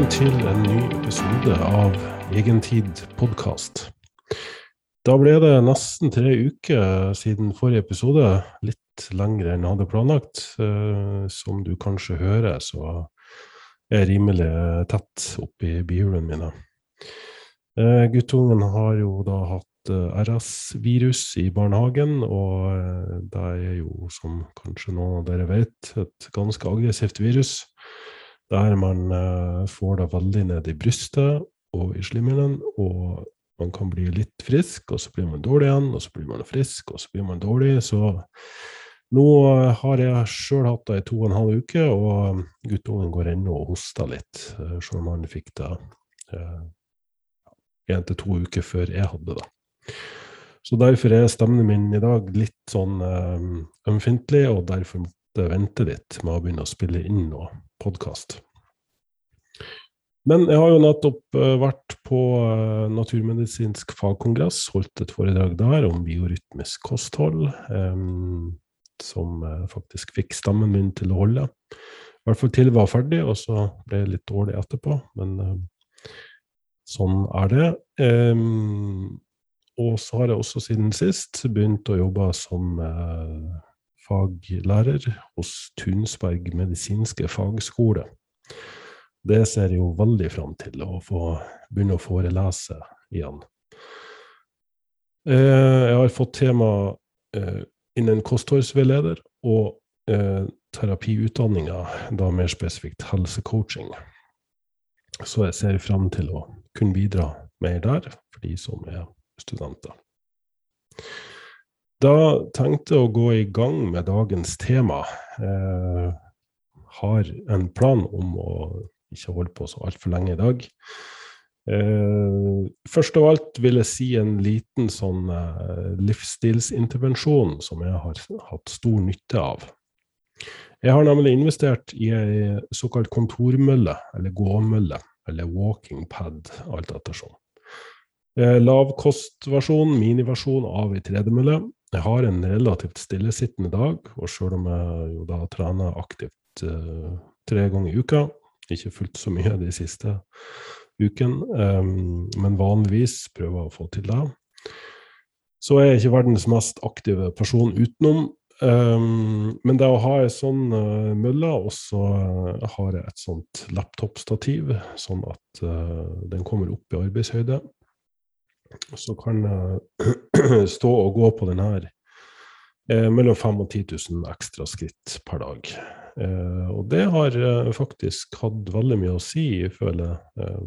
velkommen til en ny episode av Egentid podkast. Da ble det nesten tre uker siden forrige episode. Litt lengre enn jeg hadde planlagt. Eh, som du kanskje hører, så er jeg rimelig tett oppi bihulene mine. Eh, guttungen har jo da hatt eh, RS-virus i barnehagen, og det er jo, som kanskje noen av dere vet, et ganske aggressivt virus der man uh, får det veldig ned i brystet og i slimhinnen, og man kan bli litt frisk, og så blir man dårlig igjen, og så blir man frisk, og så blir man dårlig. Så nå uh, har jeg sjøl hatt det i to og en halv uke, og guttungen går ennå og hoster litt, sjøl om han fikk det én til to uker før jeg hadde det. Så derfor er stemmen min i dag litt sånn ømfintlig, og derfor måtte jeg vente litt med å begynne å spille inn noe podkast. Men jeg har jo nettopp uh, vært på uh, naturmedisinsk fagkongress, holdt et foredrag der om biorytmisk kosthold, um, som faktisk fikk stemmen min til å holde. I hvert fall til jeg var ferdig, og så ble jeg litt dårlig etterpå. Men sånn er det. Og så har jeg også siden sist begynt å jobbe som faglærer hos Tunsberg medisinske fagskole. Det ser jeg jo veldig fram til, å få begynne å forelese igjen. Eh, jeg har fått tema eh, innen kostholdsveileder og eh, terapiutdanninga, da mer spesifikt helsecoaching. Så jeg ser fram til å kunne bidra mer der, for de som er studenter. Da tenkte jeg å gå i gang med dagens tema. Jeg eh, har en plan om å ikke holde på så altfor lenge i dag. Eh, først av alt vil jeg si en liten sånn eh, livsstilsintervensjon som jeg har hatt stor nytte av. Jeg har nemlig investert i ei såkalt kontormølle, eller gåmølle, eller walking pad, alt ettersom. Eh, lavkostversjon, miniversjon av ei tredemølle, jeg har en relativt stillesittende dag, og sjøl om jeg jo da trener aktivt uh, tre ganger i uka, ikke fullt så mye de siste ukene, um, men vanligvis prøver å få til det. Så er jeg ikke verdens mest aktive person utenom. Um, men det å ha ei sånn uh, mølle, og så uh, har jeg et sånt laptop-stativ, sånn at uh, den kommer opp i arbeidshøyde, så kan jeg stå og gå på den her eh, mellom 5000 og 10 000 ekstra skritt per dag. Eh, og det har eh, faktisk hatt veldig mye å si, føler jeg. Eh,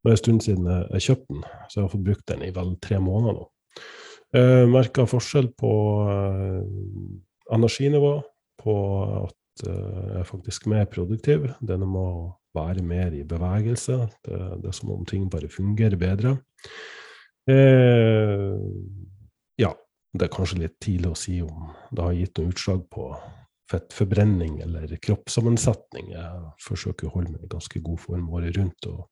det er en stund siden jeg kjøpte den, så jeg har fått brukt den i vel tre måneder nå. Eh, Merka forskjell på eh, energinivå, på at eh, jeg er faktisk mer produktiv. Det er noe å være mer i bevegelse. Det, det, er som om ting bare fungerer bedre. Eh, ja, det er kanskje litt tidlig å si om det har gitt noe utslag på fettforbrenning eller kroppssammensetning. Jeg forsøker å holde meg i ganske god form året rundt. og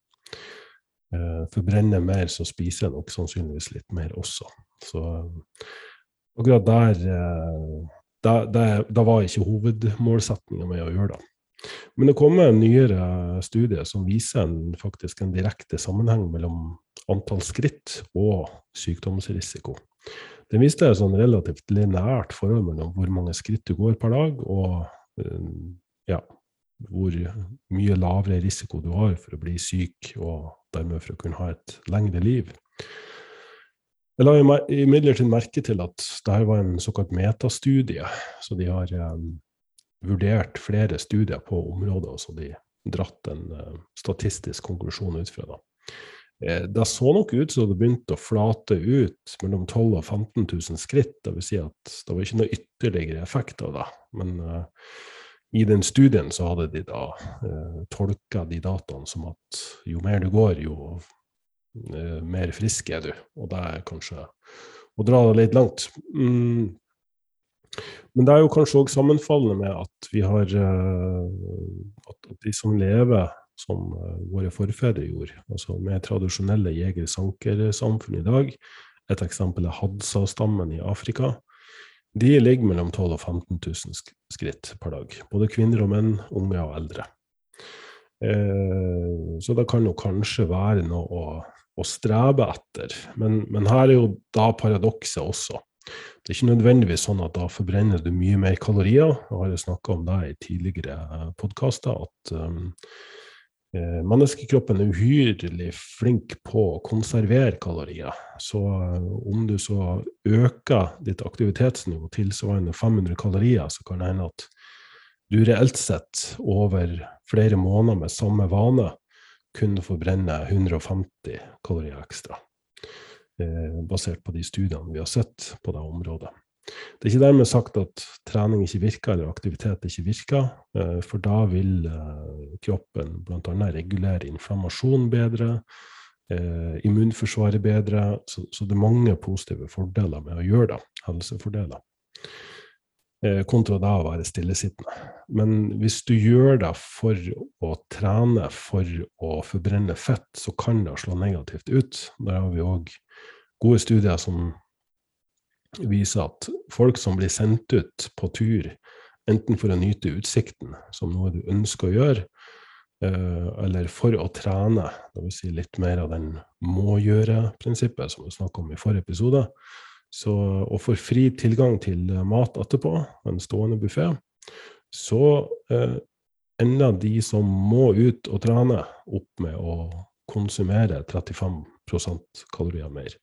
eh, Forbrenner mer, så spiser jeg nok sannsynligvis litt mer også. Så akkurat der eh, da, var ikke hovedmålsettinga med å gjøre det. Men det kommer en nyere studie som viser en, faktisk en direkte sammenheng mellom antall skritt og sykdomsrisiko. Den viste et sånn relativt lineært forhold mellom hvor mange skritt du går per dag, og eh, ja, hvor mye lavere risiko du har for å bli syk, og dermed for å kunne ha et lengre liv. Jeg la imidlertid merke til at dette var en såkalt metastudie, så de har um, vurdert flere studier på området, og så de dratt en uh, statistisk konklusjon ut fra det. Eh, det så nok ut som det begynte å flate ut mellom 12 000 og 15 000 skritt. Det vil si at det var ikke noe ytterligere effekt av det. Men uh, i den studien så hadde de da uh, tolka de dataene som at jo mer du går, jo uh, mer frisk er du. Og det er kanskje å dra det litt langt. Mm. Men det er jo kanskje òg sammenfallende med at vi har At de som lever som eh, våre forfedre gjorde, altså med tradisjonelle jeger-sanker-samfunn i dag. Et eksempel er Hadsa-stammen i Afrika. De ligger mellom 12 og 15 000 skritt per dag. Både kvinner og menn, unge og eldre. Eh, så det kan jo kanskje være noe å, å strebe etter. Men, men, her er jo da paradokset også. Det er ikke nødvendigvis sånn at da forbrenner du mye mer kalorier. Jeg har snakka om det i tidligere eh, podkaster, at um, menneskekroppen er uhyrlig flink på å konservere kalorier. Så uh, om du så øker ditt aktivitetsnivå tilsvarende 500 kalorier, så kan det hende at du reelt sett over flere måneder med samme vane kunne forbrenne 150 kalorier ekstra. Eh, basert på de studiene vi har sett på det området. Det er ikke dermed sagt at trening ikke virker, eller aktivitet ikke virker, eh, for da vil eh, kroppen bl.a. regulere inflammasjon bedre, immunforsvaret bedre, så, det er mange positive fordeler med å gjøre det, helsefordeler, kontra da å være stillesittende. Men hvis du gjør det for å trene, for å forbrenne fett, så kan det slå negativt ut. Der har vi òg gode studier som viser at folk som blir sendt ut på tur, enten for å nyte utsikten, som noe du ønsker å gjøre, eh, eller for å trene, dvs. Si litt mer av den må-gjøre-prinsippet som vi snakket om i forrige episode, så, og får fri tilgang til mat etterpå, en stående buffé, så eh, ender de som må ut og trene, opp med å konsumere 35% kalorier mer.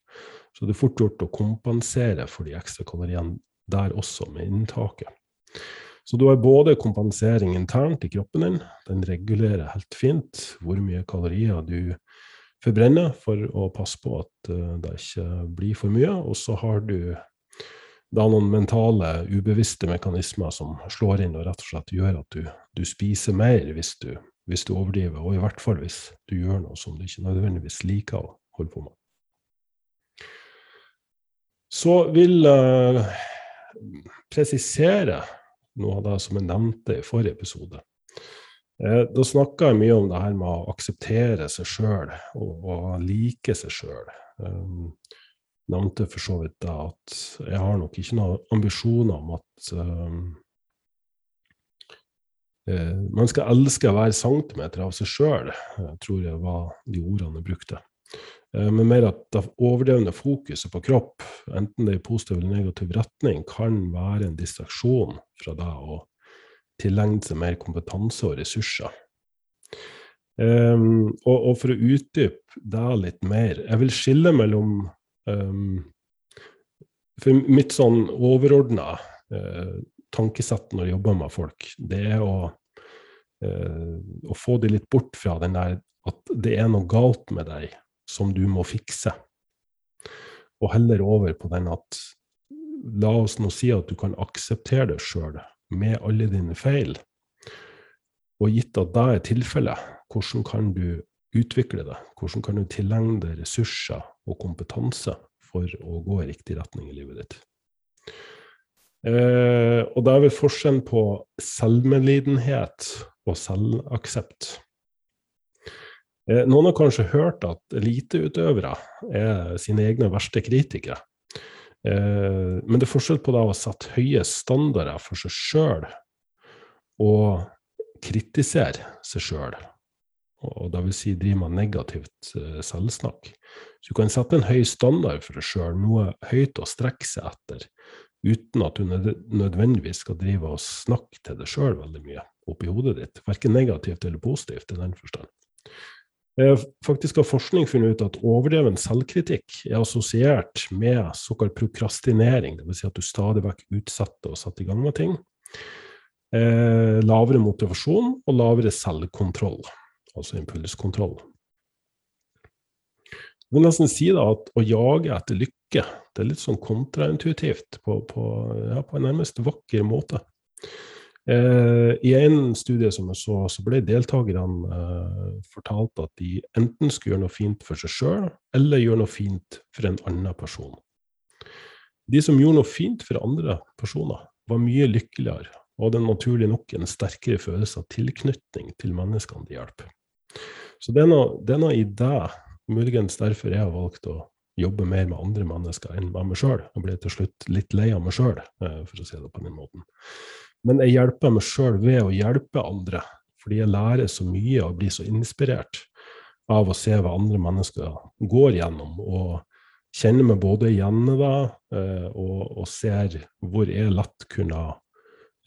Så det er fort gjort å kompensere for de ekstra kaloriene der også, med inntaket. Så du har både kompensering internt i kroppen din, den regulerer helt fint hvor mye kalorier du forbrenner for å passe på at uh, det ikke blir for mye, og så har du da noen mentale, ubevisste mekanismer som slår inn og rett og slett gjør at du, du spiser mer hvis du, hvis du overdriver, og i hvert fall hvis du gjør noe som du ikke nødvendigvis liker å holde på med. Så vil jeg uh, presisere noe av det som jeg nevnte i forrige episode. Eh, da snakka jeg mye om det her med å akseptere seg sjøl og, og, like seg sjøl. Um, nevnte for så vidt da at jeg har nok ikke noen ambisjoner om at um, uh, man skal elske være centimeter av seg sjøl, tror jeg var de ordene jeg brukte. Eh, men mer at det overdrevne fokuset på kropp, enten det er i positiv eller negativ retning, kan være en distraksjon fra det å tilegne seg mer kompetanse og ressurser. Um, og, og, for å utdype det litt mer Jeg vil skille mellom um, For mitt sånn overordna uh, tankesett når jeg jobber med folk, det er å, uh, å få de litt bort fra den der at det er noe galt med deg som du må fikse. Og heller over på den at la oss nå si at du kan akseptere deg sjøl med alle dine feil. Og gitt at det er tilfellet, hvordan kan du utvikle det? Hvordan kan du tilegne deg ressurser og kompetanse for å gå i riktig retning i livet ditt? Eh, og da er vel forskjellen på selvmedlidenhet og selvaksept. Eh, noen har kanskje hørt at eliteutøvere er sine egne verste kritikere. Eh, men det er forskjell på da å sette høye standarder for seg sjøl og kritisere seg sjøl. Og det vil si drive med negativt eh, selvsnakk. Så du kan sette en høy standard for deg sjøl, noe høyt å strekke seg etter, uten at du nødvendigvis skal drive og snakke til deg sjøl veldig mye oppi hodet ditt. Verken negativt eller positivt i den forstand. Eh, faktisk har forskning funnet ut at overdreven selvkritikk er assosiert med såkalt prokrastinering, dvs. Si at du stadig vekk utsetter og setter i gang med ting. Eh, lavere motivasjon og lavere selvkontroll, altså impulskontroll. Jeg vil nesten si da at å jage etter lykke det er litt sånn kontraintuitivt på, på, ja, på en nærmest vakker måte. Eh, I en studie som jeg så, så ble deltakerne eh, fortalt at de enten skulle gjøre noe fint for seg sjøl, eller gjøre noe fint for en annen person. De som gjorde noe fint for andre personer, var mye lykkeligere og hadde naturlig nok en sterkere følelse av tilknytning til menneskene de hjelper. Så det er noe, i det, muligens derfor jeg har valgt å jobbe mer med andre mennesker enn med meg sjøl. Jeg ble til slutt litt lei av meg sjøl, eh, for å si det på den måten. Men jeg hjelper meg sjøl ved å hjelpe andre, Fordi jeg lærer så mye og blir så inspirert av å se hva andre mennesker går gjennom. og kjenner meg både igjen det, eh, og, og, ser hvor jeg lett kunne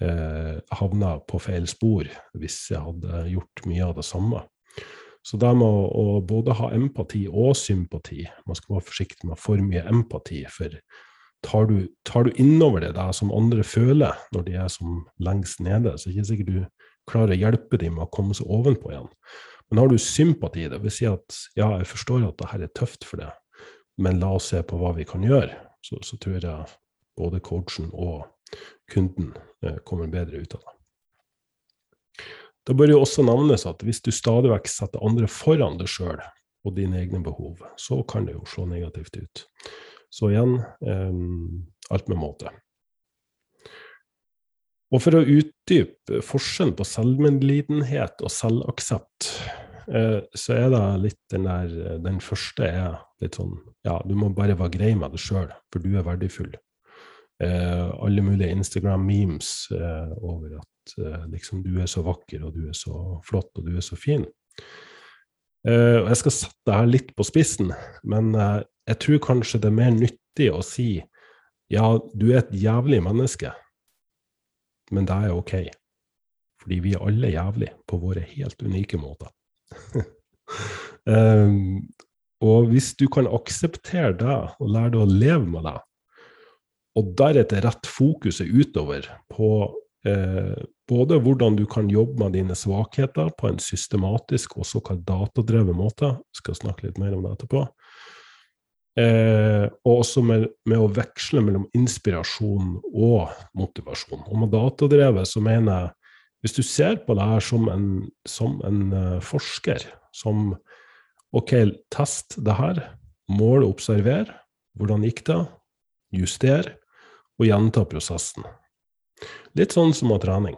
eh, havna på feil spor hvis jeg hadde gjort mye av det samme. Så det med å, å, både ha empati og sympati Man skal være forsiktig med for mye empati. For tar du, tar du innover det som andre føler når de er som lengst nede, så er det ikke sikkert du klarer å hjelpe dem med å komme seg ovenpå igjen. Men har du sympati, i det vil si at ja, jeg forstår at det her er tøft for deg, men la oss se på hva vi kan gjøre, så, så tror jeg både coachen og kunden eh, kommer bedre ut av det. Da bør jo også nevnes at hvis du stadig vekk setter andre foran deg sjøl og dine egne behov, så kan det jo slå negativt ut. Så igjen um, alt med måte. Og for å utdype forskjellen på selvmedlidenhet og selvaksept, uh, så er det litt den der Den første er litt sånn Ja, du må bare være grei med deg sjøl, for du er verdifull. Alle mulige Instagram-memes over at liksom, du er så vakker, og du er så flott, og du er så fin. Og jeg skal sette det her litt på spissen, men jeg tror kanskje det er mer nyttig å si ja, du er et jævlig menneske, men det er ok. Fordi vi er alle jævlig på våre helt unike måter. um, og hvis du kan akseptere det og lære deg å leve med det, og deretter rett fokuset utover på eh, både hvordan du kan jobbe med dine svakheter på en systematisk og såkalt datadrevet måte, skal snakke litt mer om det etterpå, eh, og også med, med, å veksle mellom inspirasjon og motivasjon. Og med datadrevet så mener jeg hvis du ser på det her som en, som en uh, forsker, som OK, test det her, mål og observer, hvordan gikk det, juster, og gjenta prosessen. Litt sånn som med trening.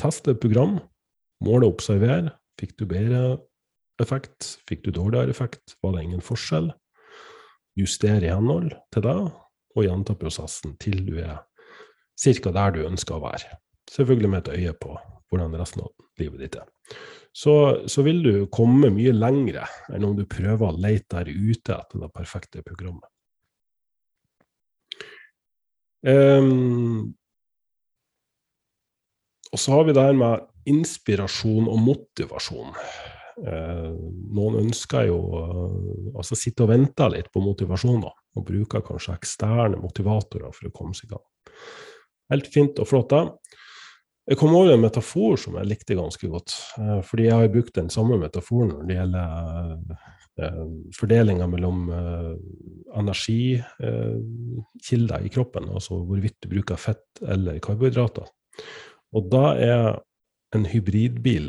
Test et program, Mål og observere. Fikk du bedre effekt? Fikk du dårligere effekt? Var det ingen forskjell? Justere i henhold til deg og gjenta prosessen til du er ca. der du ønsker å være. Selvfølgelig med et øye på hvordan resten av livet ditt er. Så, så, vil du komme mye lengre enn om du prøver å lete der ute etter det perfekte programmet. Um, og så har vi det her med inspirasjon og motivasjon. Eh, noen ønsker jo å altså sitte og vente litt på motivasjon, da, og bruker kanskje eksterne motivatorer for å komme seg i gang. Helt fint og flott, da. Jeg kom over en metafor som jeg likte ganske godt. Eh, fordi jeg har brukt den samme metaforen når det gjelder eh, fordelinga mellom eh, energikilder i kroppen, altså hvorvidt du bruker fett eller karbohydrater. Og da er en hybridbil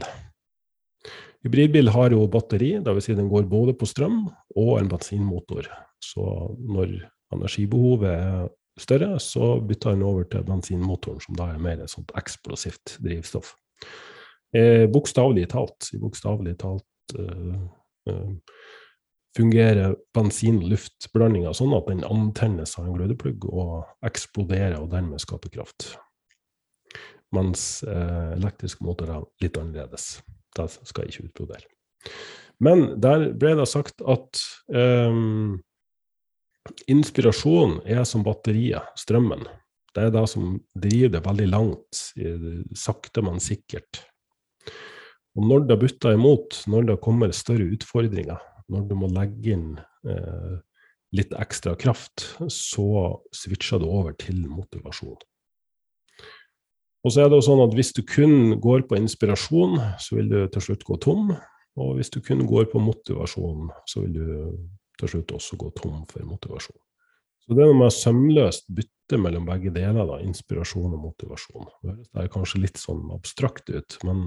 Hybridbil har jo batteri, dvs. Si den går både på strøm og en bensinmotor. Så når energibehovet er større, så bytter den over til bensinmotoren, som da er mer et sånt eksplosivt drivstoff. Eh, bokstavelig talt, bokstavelig talt eh, eh, fungerer bensin-luft-blandinga sånn at den antennes av en glødeplugg og eksploderer og dermed skaper kraft mens eh, elektriske motorer litt annerledes. Det skal jeg ikke utbrodere. Men der ble det sagt at um, inspirasjon er som batteriet, strømmen. Det er det som driver det veldig langt, sakte, men sikkert. Og når det butter imot, når det kommer større utfordringer, når du må legge inn eh, litt ekstra kraft, så switcher du over til motivasjon. Og så er det jo sånn at hvis du kun går på inspirasjon, så vil du til slutt gå tom. Og hvis du kun går på motivasjon, så vil du til slutt også gå tom for motivasjon. Så det er med sømløst bytte mellom begge deler, da, inspirasjon og motivasjon. Det høres kanskje litt sånn abstrakt ut, men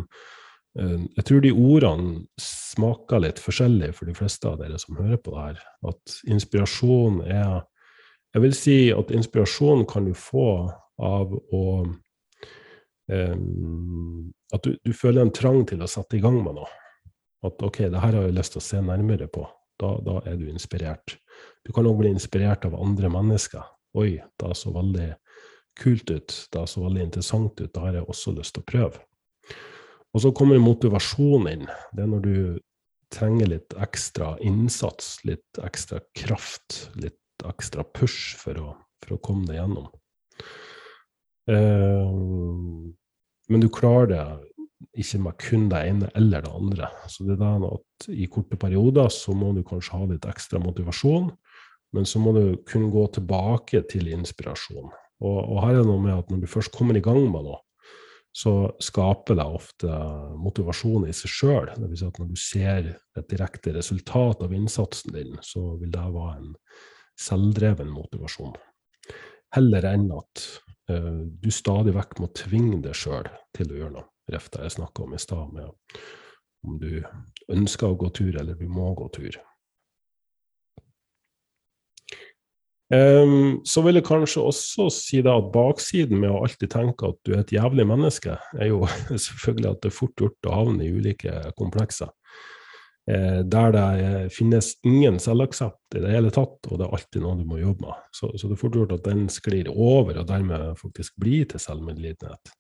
eh, jeg tror de ordene smaker litt forskjellig for de fleste av dere som hører på det her. At inspirasjon er Jeg vil si at inspirasjon kan du få av å At du, du, føler en trang til å sette i gang med noe. At ok, det her har jeg lyst til å se nærmere på. Da, da er du inspirert. Du kan òg bli inspirert av andre mennesker. Oi, det så veldig kult ut. Det så veldig interessant ut. Det har jeg også lyst til å prøve. Og så kommer motivasjonen inn. Det er når du trenger litt ekstra innsats, litt ekstra kraft, litt ekstra push for å, for å komme deg gjennom. Uh, men du klarer det ikke med kun det ene eller det andre. Så det er da at i korte perioder så må du kanskje ha litt ekstra motivasjon, men så må du kunne gå tilbake til inspirasjon. Og, og her er det noe med at når du først kommer i gang med noe, så skaper det ofte motivasjon i seg sjøl. Si at når du ser et direkte resultat av innsatsen din, så vil det være en selvdreven motivasjon. Heller enn at du stadig vekk må tvinge deg sjøl til å gjøre noe. Ref jeg snakka om i stad, med om du ønsker å gå tur eller du må gå tur. Um, så vil jeg kanskje også si da at baksiden med å alltid tenke at du er et jævlig menneske, er jo selvfølgelig at det er fort gjort å havne i ulike komplekser. Eh, der det finnes ingen selvaksept i det hele tatt, og det er alltid noe du må jobbe med. Så, så det er fort gjort at den sklir over, og dermed faktisk blir til selvmedlidenhet.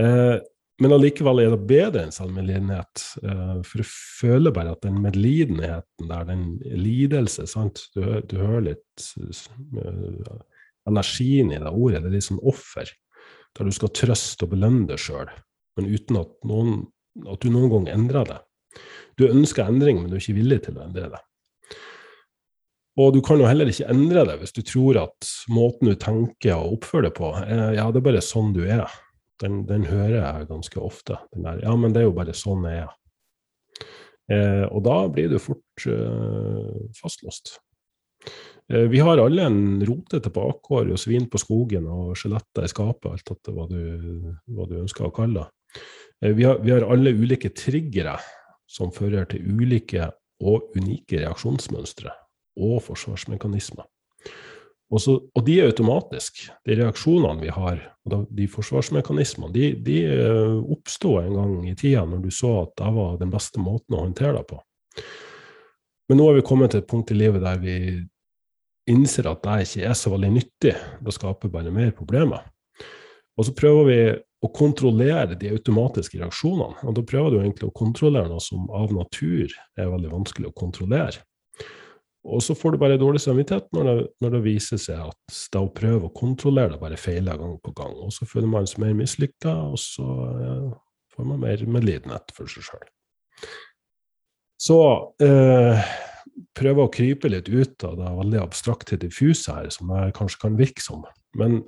Eh, men allikevel er det bedre enn selvmedlidenhet. eh, for jeg føler bare at den medlidenheten der, den lidelse sant? Du, du hører litt uh, energien i det ordet. Det er litt sånn offer. Der du skal trøste og belønne deg sjøl, men uten at, noen, at, du noen gang endrer det. Du ønsker endring, men du er ikke villig til å endre det. Og du kan jo heller ikke endre det hvis du tror at måten du tenker og oppfører deg på, er, ja, det er bare sånn du er. Den, den, hører jeg ganske ofte. Der, ja, men det er jo bare sånn jeg er. Eh, og da blir du fort eh, fastlåst. Eh, vi har alle en rotete bakgård og svin på skogen og skjeletter i skapet, alt etter hva du, hva du ønsker å kalle det. Eh, vi, vi, har alle ulike triggere som fører til ulike og unike reaksjonsmønstre og forsvarsmekanismer. Og, så, og, de er automatiske. De reaksjonene vi har, de forsvarsmekanismene, de, de eh, oppsto en gang i tida når du så at det var den beste måten å håndtere det på. Men nå er vi kommet til et punkt i livet der vi innser at det ikke er så veldig nyttig. Det skaper bare mer problemer. Og så prøver vi å kontrollere de automatiske reaksjonene. Og da prøver du egentlig å kontrollere noe som av natur er veldig vanskelig å kontrollere. Og så får du bare dårlig samvittighet når det, når det viser seg at det å prøve å kontrollere det bare feiler gang på gang. Og så føler man seg mer mislykka, og så ja, får man mer medlidenhet for seg sjøl. Så eh, prøve å krype litt ut av det veldig abstrakte diffuse her, som det kanskje kan virke som. Men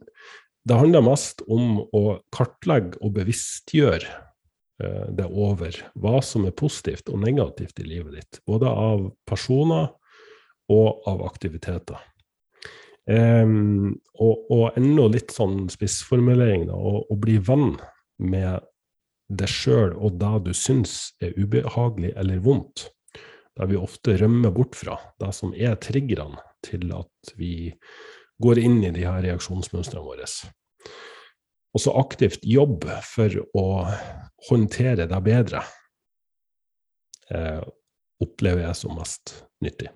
det handler mest om å kartlegge og bevisstgjøre eh, det over hva som er positivt og negativt i livet ditt. Både av personer, og av aktiviteter. Um, og, og, enda litt sånn spissformulering, da, å, å bli venn med deg sjøl og det du syns er ubehagelig eller vondt. Der vi ofte rømmer bort fra det som er triggerne til at vi går inn i de her reaksjonsmønstrene våre. Og så aktivt jobb for å håndtere det bedre, eh, opplever jeg som mest nyttig.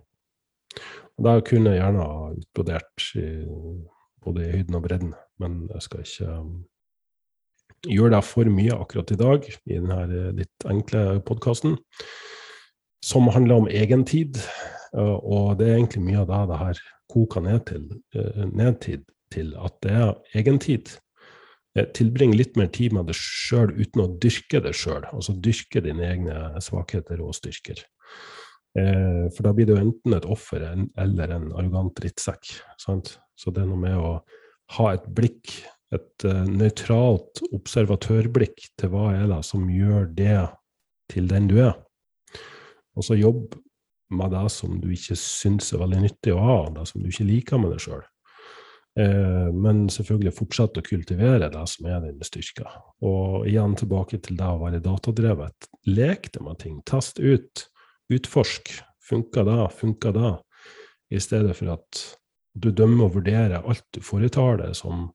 Da kunne jeg gjerne ha utbrodert både i høyden og bredden, men jeg skal ikke um, gjøre det for mye akkurat i dag i denne eh, litt enkle podkasten, som handler om egentid. Og det er egentlig mye av det det her koker ned til, eh, ned til, at det er egentid. Tilbring litt mer tid med det sjøl uten å dyrke det sjøl, altså dyrke dine egne svakheter og styrker. Eh, for da blir jo enten et offer eller en arrogant drittsekk. Sant? Så det er noe med å ha et blikk, et nøytralt observatørblikk til hva er det som gjør det til den du er. Og så jobb med det som du ikke syns er veldig nyttig å ha, det som du ikke liker med deg sjøl. Eh, men selvfølgelig fortsette å kultivere det som er dine styrker. Og igjen tilbake til det å være datadrevet. Lek det med ting. Test ut. Utforsk. Funker det? Funker det? I stedet for at du dømmer og vurderer alt du foretar deg som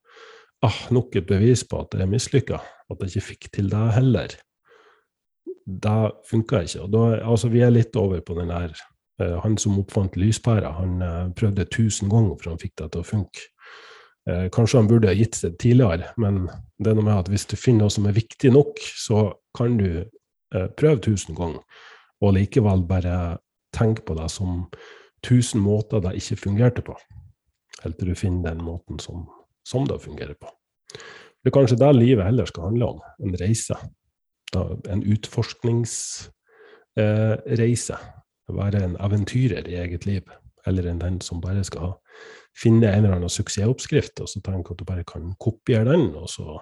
ah, nok et bevis på at det er mislykka. At jeg ikke fikk til det heller. Det funka ikke. Og da, altså, vi er litt over på den der uh, Han som oppfant lyspæra, han uh, prøvde tusen ganger for han fikk det til å funke. Uh, kanskje han burde ha gitt seg tidligere, men det er noe med at hvis du finner noe som er viktig nok, så kan du prøve tusen ganger, og likevel bare tenke på det som tusen måter det ikke fungerte på, helt til du finner den måten som, som det fungerer på. Det er kanskje det livet heller skal handle om, en reise. Da, en utforskningsreise. Eh, være en eventyrer i eget liv, eller en den som bare skal finne en eller annen suksessoppskrift, og så tenke at du bare kan kopiere den, og så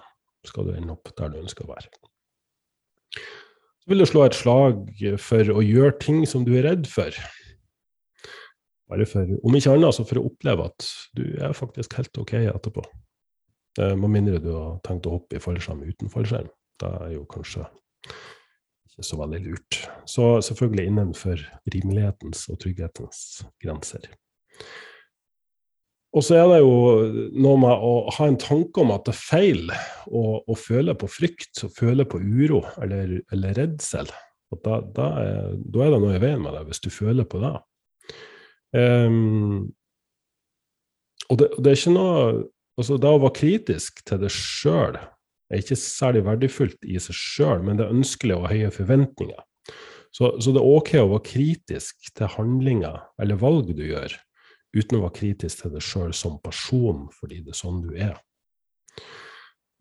skal du ende opp der du ønsker å være. Så vil du slå et slag for å gjøre ting som du er redd for. Bare for, om ikke annet, så for å oppleve at du er faktisk helt OK etterpå. Med mindre du har tenkt å hoppe i fallskjerm uten fallskjerm. Det er jo kanskje ikke så veldig lurt. Så selvfølgelig innenfor rimelighetens og trygghetens grenser. Og så er det jo noe med å ha en tanke om at det er feil å, å føle på frykt, å føle på uro eller, eller redsel. Da, da, er, da, er, det noe i veien med deg, hvis du føler på det. Um, og det, det, er ikke noe Altså, det å være kritisk til det sjøl er ikke særlig verdifullt i seg sjøl, men det er ønskelig å ha høye forventninger. Så, så, det er ok å være kritisk til handlinger eller valg du gjør, uten å være kritisk til deg sjøl som person, fordi det er sånn du er.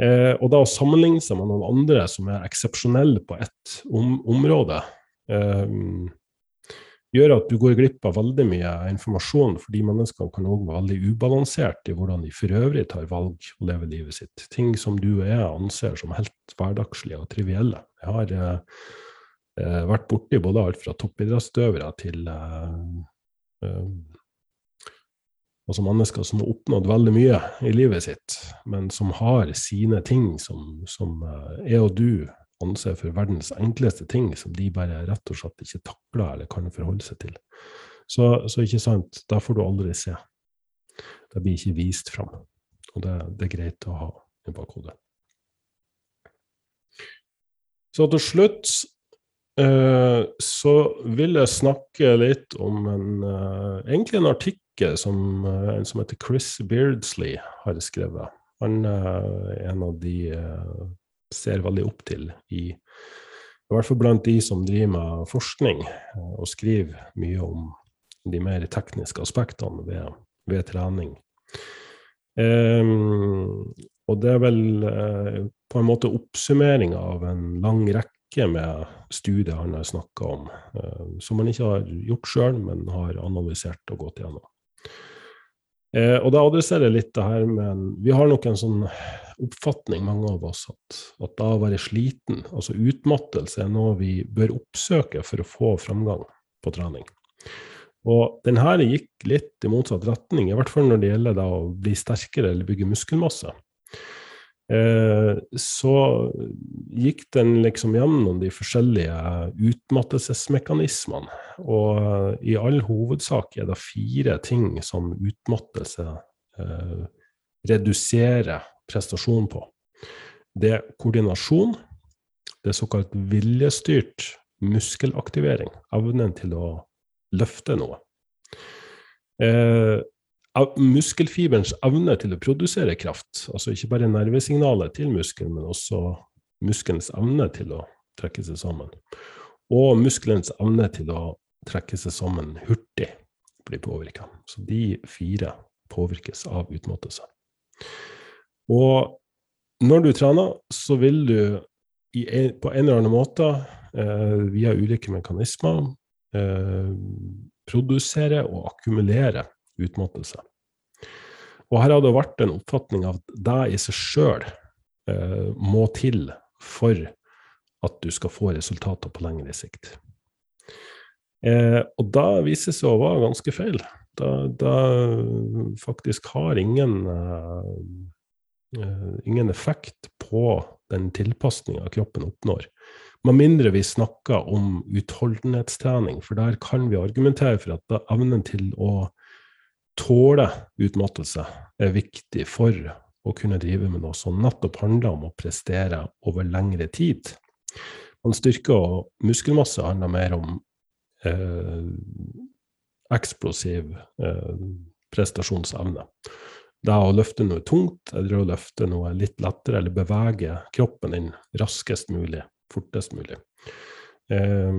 Eh, og da å sammenligne seg med noen andre som er eksepsjonelle på ett om, område, eh, gjør at du går glipp av veldig mye informasjon, fordi menneskene kan òg være veldig ubalansert i hvordan de for øvrig tar valg og lever livet sitt. Ting som du og jeg anser som helt hverdagslige og trivielle. Jeg har eh, eh vært borti både alt fra toppidrettsutøvere til eh, eh, altså mennesker som har oppnådd veldig mye i livet sitt, men som har sine ting som, som jeg eh, og du anser for verdens enkleste ting, som de bare rett og slett ikke takler eller kan forholde seg til. Så, så ikke sant, da får du aldri se. Det blir ikke vist fram. Og det, det er greit å ha i bakhodet. Så til slutt uh, så vil jeg snakke litt om en, uh, egentlig en artikkel som uh, en som heter Chris Beardsley har skrevet. Han er en av de ser veldig opp til i i hvert fall blant de som driver med forskning eh, og skriver mye om de mer tekniske aspektene ved, ved trening. Um, og det er vel uh, på en måte oppsummering av en lang rekke med studier han har snakka om, uh, som han ikke har gjort sjøl, men har analysert og gått gjennom. Uh, og det adresserer litt det her med Vi har nok en sånn oppfatning, mange av oss, at, at da å være sliten, altså utmattelse, er noe vi bør oppsøke for å få framgang på trening. Og den her gikk litt i motsatt retning, i hvert fall når det gjelder å bli sterkere eller bygge muskelmasse. Eh, så gikk den liksom gjennom de forskjellige utmattelsesmekanismene. Og i all hovedsak er det fire ting som utmattelse eh, reduserer prestasjon på. Det er koordinasjon, det er såkalt viljestyrt muskelaktivering, evnen til å løfte noe. Eh, muskelfiberens evne til å produsere kraft, altså ikke bare nervesignalet til muskelen, men også muskelens evne til å trekke seg sammen. Og muskelens evne til å trekke seg sammen hurtig blir påvirka. Så de fire påvirkes av utmattelse. Og når du trener, så vil du en, på en eller annen måte, eh, via ulike mekanismer, eh, produsere og akkumulere utmattelse. Og her har det vært en oppfatning av at deg i seg sjøl eh, må til for at du skal få resultater på lengre sikt. Eh, og da viser det seg å være ganske feil. Da, da faktisk har ingen eh, uh, ingen effekt på den tilpasninga kroppen oppnår. Med mindre vi snakker om utholdenhetstrening, for der kan vi argumentere for at evnen til å tåle utmattelse er viktig for å kunne drive med noe som nettopp handler om å prestere over lengre tid. Man styrke og muskelmasse handler mer om eh, eksplosiv eh, prestasjonsevne. det å løfte noe tungt eller å løfte noe litt lettere, eller bevege kroppen din raskest mulig, fortest mulig. Eh,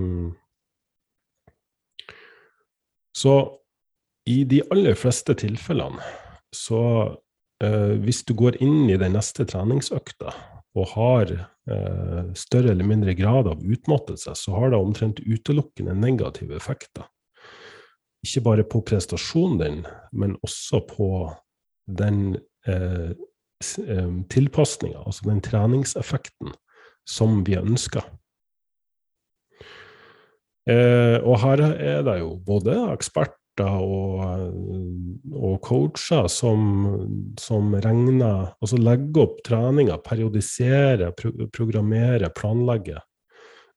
så i de aller fleste tilfellene så eh, hvis du går inn i den neste treningsøkta og har eh, større eller mindre grad av utmattelse, så har det omtrent utelukkende negative effekter. Ikke bare på prestasjonen din, men også på den eh, tilpasninga, altså den treningseffekten, som vi ønsker. Eh, og her er det jo både eksperter og, og coacher som, som, regner Altså legger opp treninga, periodiserer, pro programmerer, planlegger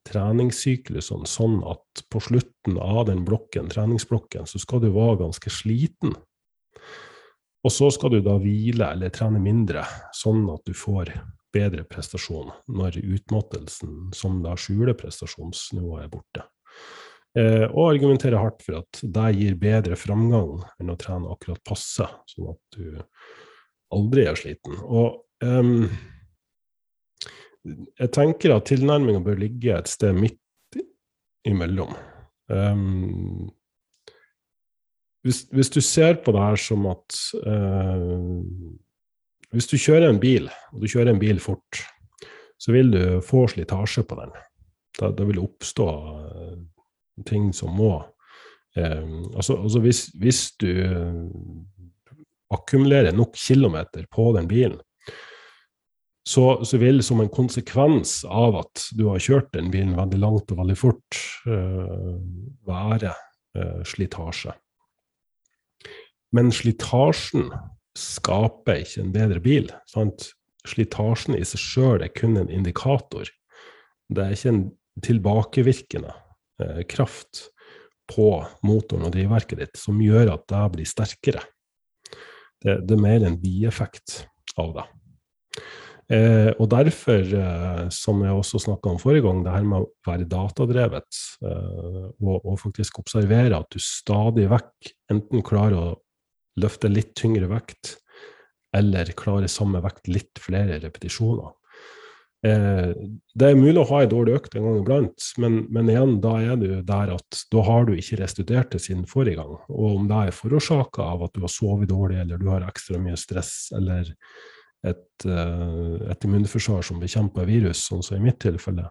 treningssyklusene sånn at på slutten av den blokken, treningsblokken så skal du være ganske sliten. Og så skal du da hvile eller trene mindre, sånn at du får bedre prestasjon når utmattelsen som da skjuler prestasjonsnivået, er borte. Eh, og argumenterer hardt for at det gir bedre framgang enn å trene akkurat passe, sånn at du aldri er sliten. Og um, jeg tenker at tilnærminga bør ligge et sted midt imellom. Um, hvis, hvis, du ser på det her som at uh, Hvis du kjører en bil, og du kjører en bil fort, så vil du få slitasje på den. Da, da vil det oppstå uh, ting som må eh, altså, altså hvis, hvis, du akkumulerer nok kilometer på den bilen, så, så, vil som en konsekvens av at du har kjørt den bilen veldig langt og veldig fort, eh, være eh, slitasje. Men slitasjen skaper ikke en bedre bil. Sant? Slitasjen i seg sjøl er kun en indikator. Det er ikke en tilbakevirkende eh, kraft på motoren og drivverket ditt som gjør at det blir sterkere. Det, det er mer en bieffekt av det. Eh, og derfor, eh, som jeg også snakka om forrige gang, det her med å være datadrevet eh, og, og, faktisk observere at du stadig vekk enten klarer å løfte litt tyngre vekt, eller klarer samme vekt litt flere repetisjoner. Eh, det er mulig å ha ei dårlig økt en gang iblant, men, men, igjen, da er du der at da har du ikke restituert det siden forrige gang. Og om det er forårsaka av at du har sovet dårlig, eller du har ekstra mye stress, eller et, uh, et immunforsvar som bekjemper virus, sånn som i mitt tilfelle,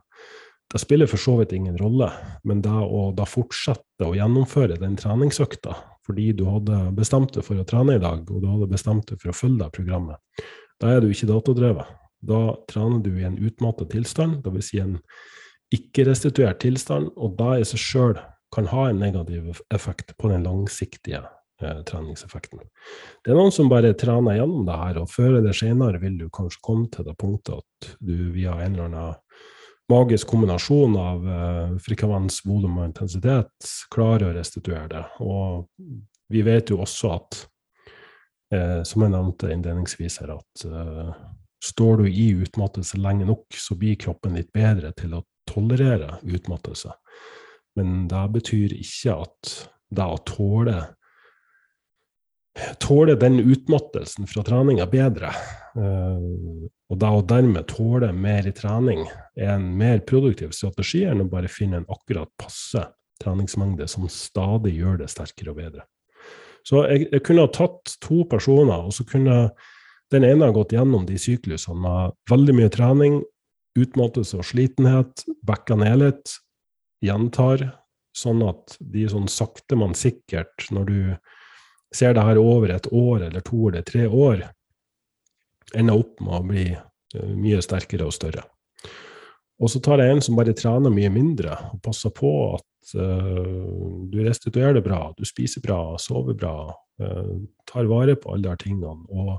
det spiller for så vidt ingen rolle. Men det å da fortsette å gjennomføre den treningsøkta fordi du hadde bestemt deg for å trene i dag, og du hadde bestemt deg for å følge det programmet, da er du ikke datadrevet. Da trener du i en utmattet tilstand, dvs. Si en ikke-restituert tilstand, og da i seg sjøl kan ha en negativ effekt på den langsiktige eh, treningseffekten. Det er noen som bare trener gjennom det her, og før eller senere vil du kanskje komme til det punktet at du via en eller annen magisk kombinasjon av eh, frekvens, volum og intensitet klarer å restituere det. Og vi vet jo også at, eh, som jeg nevnte innledningsvis her, at eh, Står du i utmattelse lenge nok, så blir kroppen litt bedre til å tolerere utmattelse. Men det betyr ikke at det å tåle tåle den utmattelsen fra treninga bedre, uh, og det å dermed tåle mer i trening, er en mer produktiv strategi enn å bare finne en akkurat passe treningsmengde som stadig gjør det sterkere og bedre. Så jeg, jeg kunne ha tatt to personer, og så kunne jeg den ene har gått gjennom de syklusene med veldig mye trening, utmattelse og slitenhet, backa ned litt, gjentar, sånn at de sånn sakte, men sikkert, når du ser det her over et år eller to eller tre år, ender opp med å bli eh, mye sterkere og større. Og så tar jeg en som bare trener mye mindre, og passer på at uh, du restituerer det bra, du spiser bra, sover bra, uh, tar vare på alle de tingene. og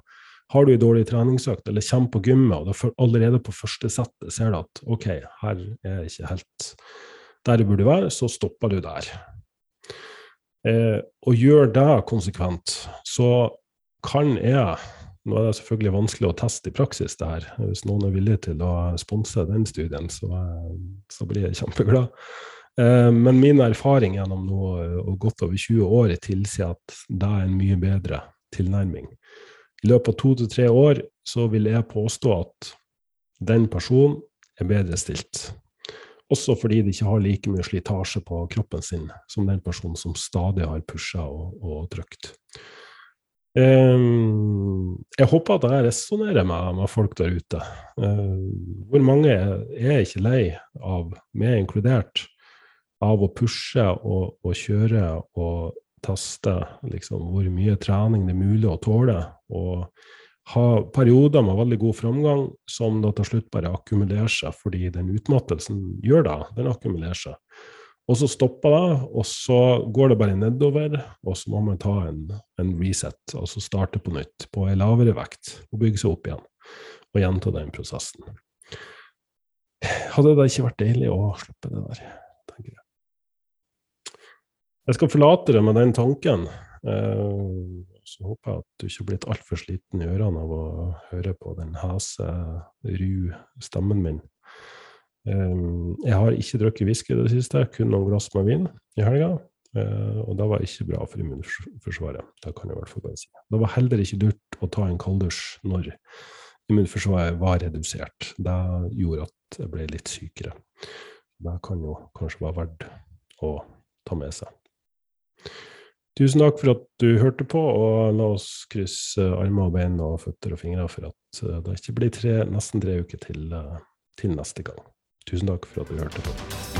har du en dårlig treningsøkt eller kommer på gymmet, og allerede på første settet ser du at ok, her er jeg ikke helt der jeg burde være, så stopper du der. Eh, og gjør det konsekvent, så kan jeg Nå er det selvfølgelig vanskelig å teste i praksis, det her. Hvis noen er villig til å sponse den studien, så, så blir jeg kjempeglad. Eh, men min erfaring gjennom nå og godt over 20 år tilsier at det er en mye bedre tilnærming. I løpet av to til tre år så vil jeg påstå at den personen er bedre stilt. Også fordi de ikke har like mye slitasje på kroppen sin som den personen som stadig har pusha og, og trykt. Um, jeg håper at jeg resonnerer med, med, folk der ute. Um, hvor mange er ikke lei av, meg inkludert, av å pushe og, og kjøre og teste liksom, hvor mye trening det er mulig å tåle, og ha perioder med veldig god framgang som da til slutt bare akkumulerer seg, fordi den utmattelsen gjør det. Den akkumulerer seg. Og så stopper det, og så går det bare nedover, og så må man ta en, en reset, altså starte på nytt på en lavere vekt og bygge seg opp igjen. Og gjenta den prosessen. Hadde det ikke vært deilig å slippe det der. Jeg skal forlate det med den tanken. Uh, så håper jeg at du ikke har blitt altfor sliten i ørene av å høre på den hese, ru stemmen min. Um, jeg har ikke drukket whisky i det siste, kun noen glass med vin i helga. Uh, og det var ikke bra for immunforsvaret. Det kan jeg i hvert fall bare si. Det var heller ikke lurt å ta en kalddusj når immunforsvaret var redusert. Det gjorde at jeg ble litt sykere. Det kan jo kanskje være verdt å ta med seg. Tusen takk for at du hørte på, og la oss krysse armer og bein og føtter og fingre for at eh, det ikke blir tre, nesten tre uker til, eh, til neste gang. Tusen takk for at du hørte på.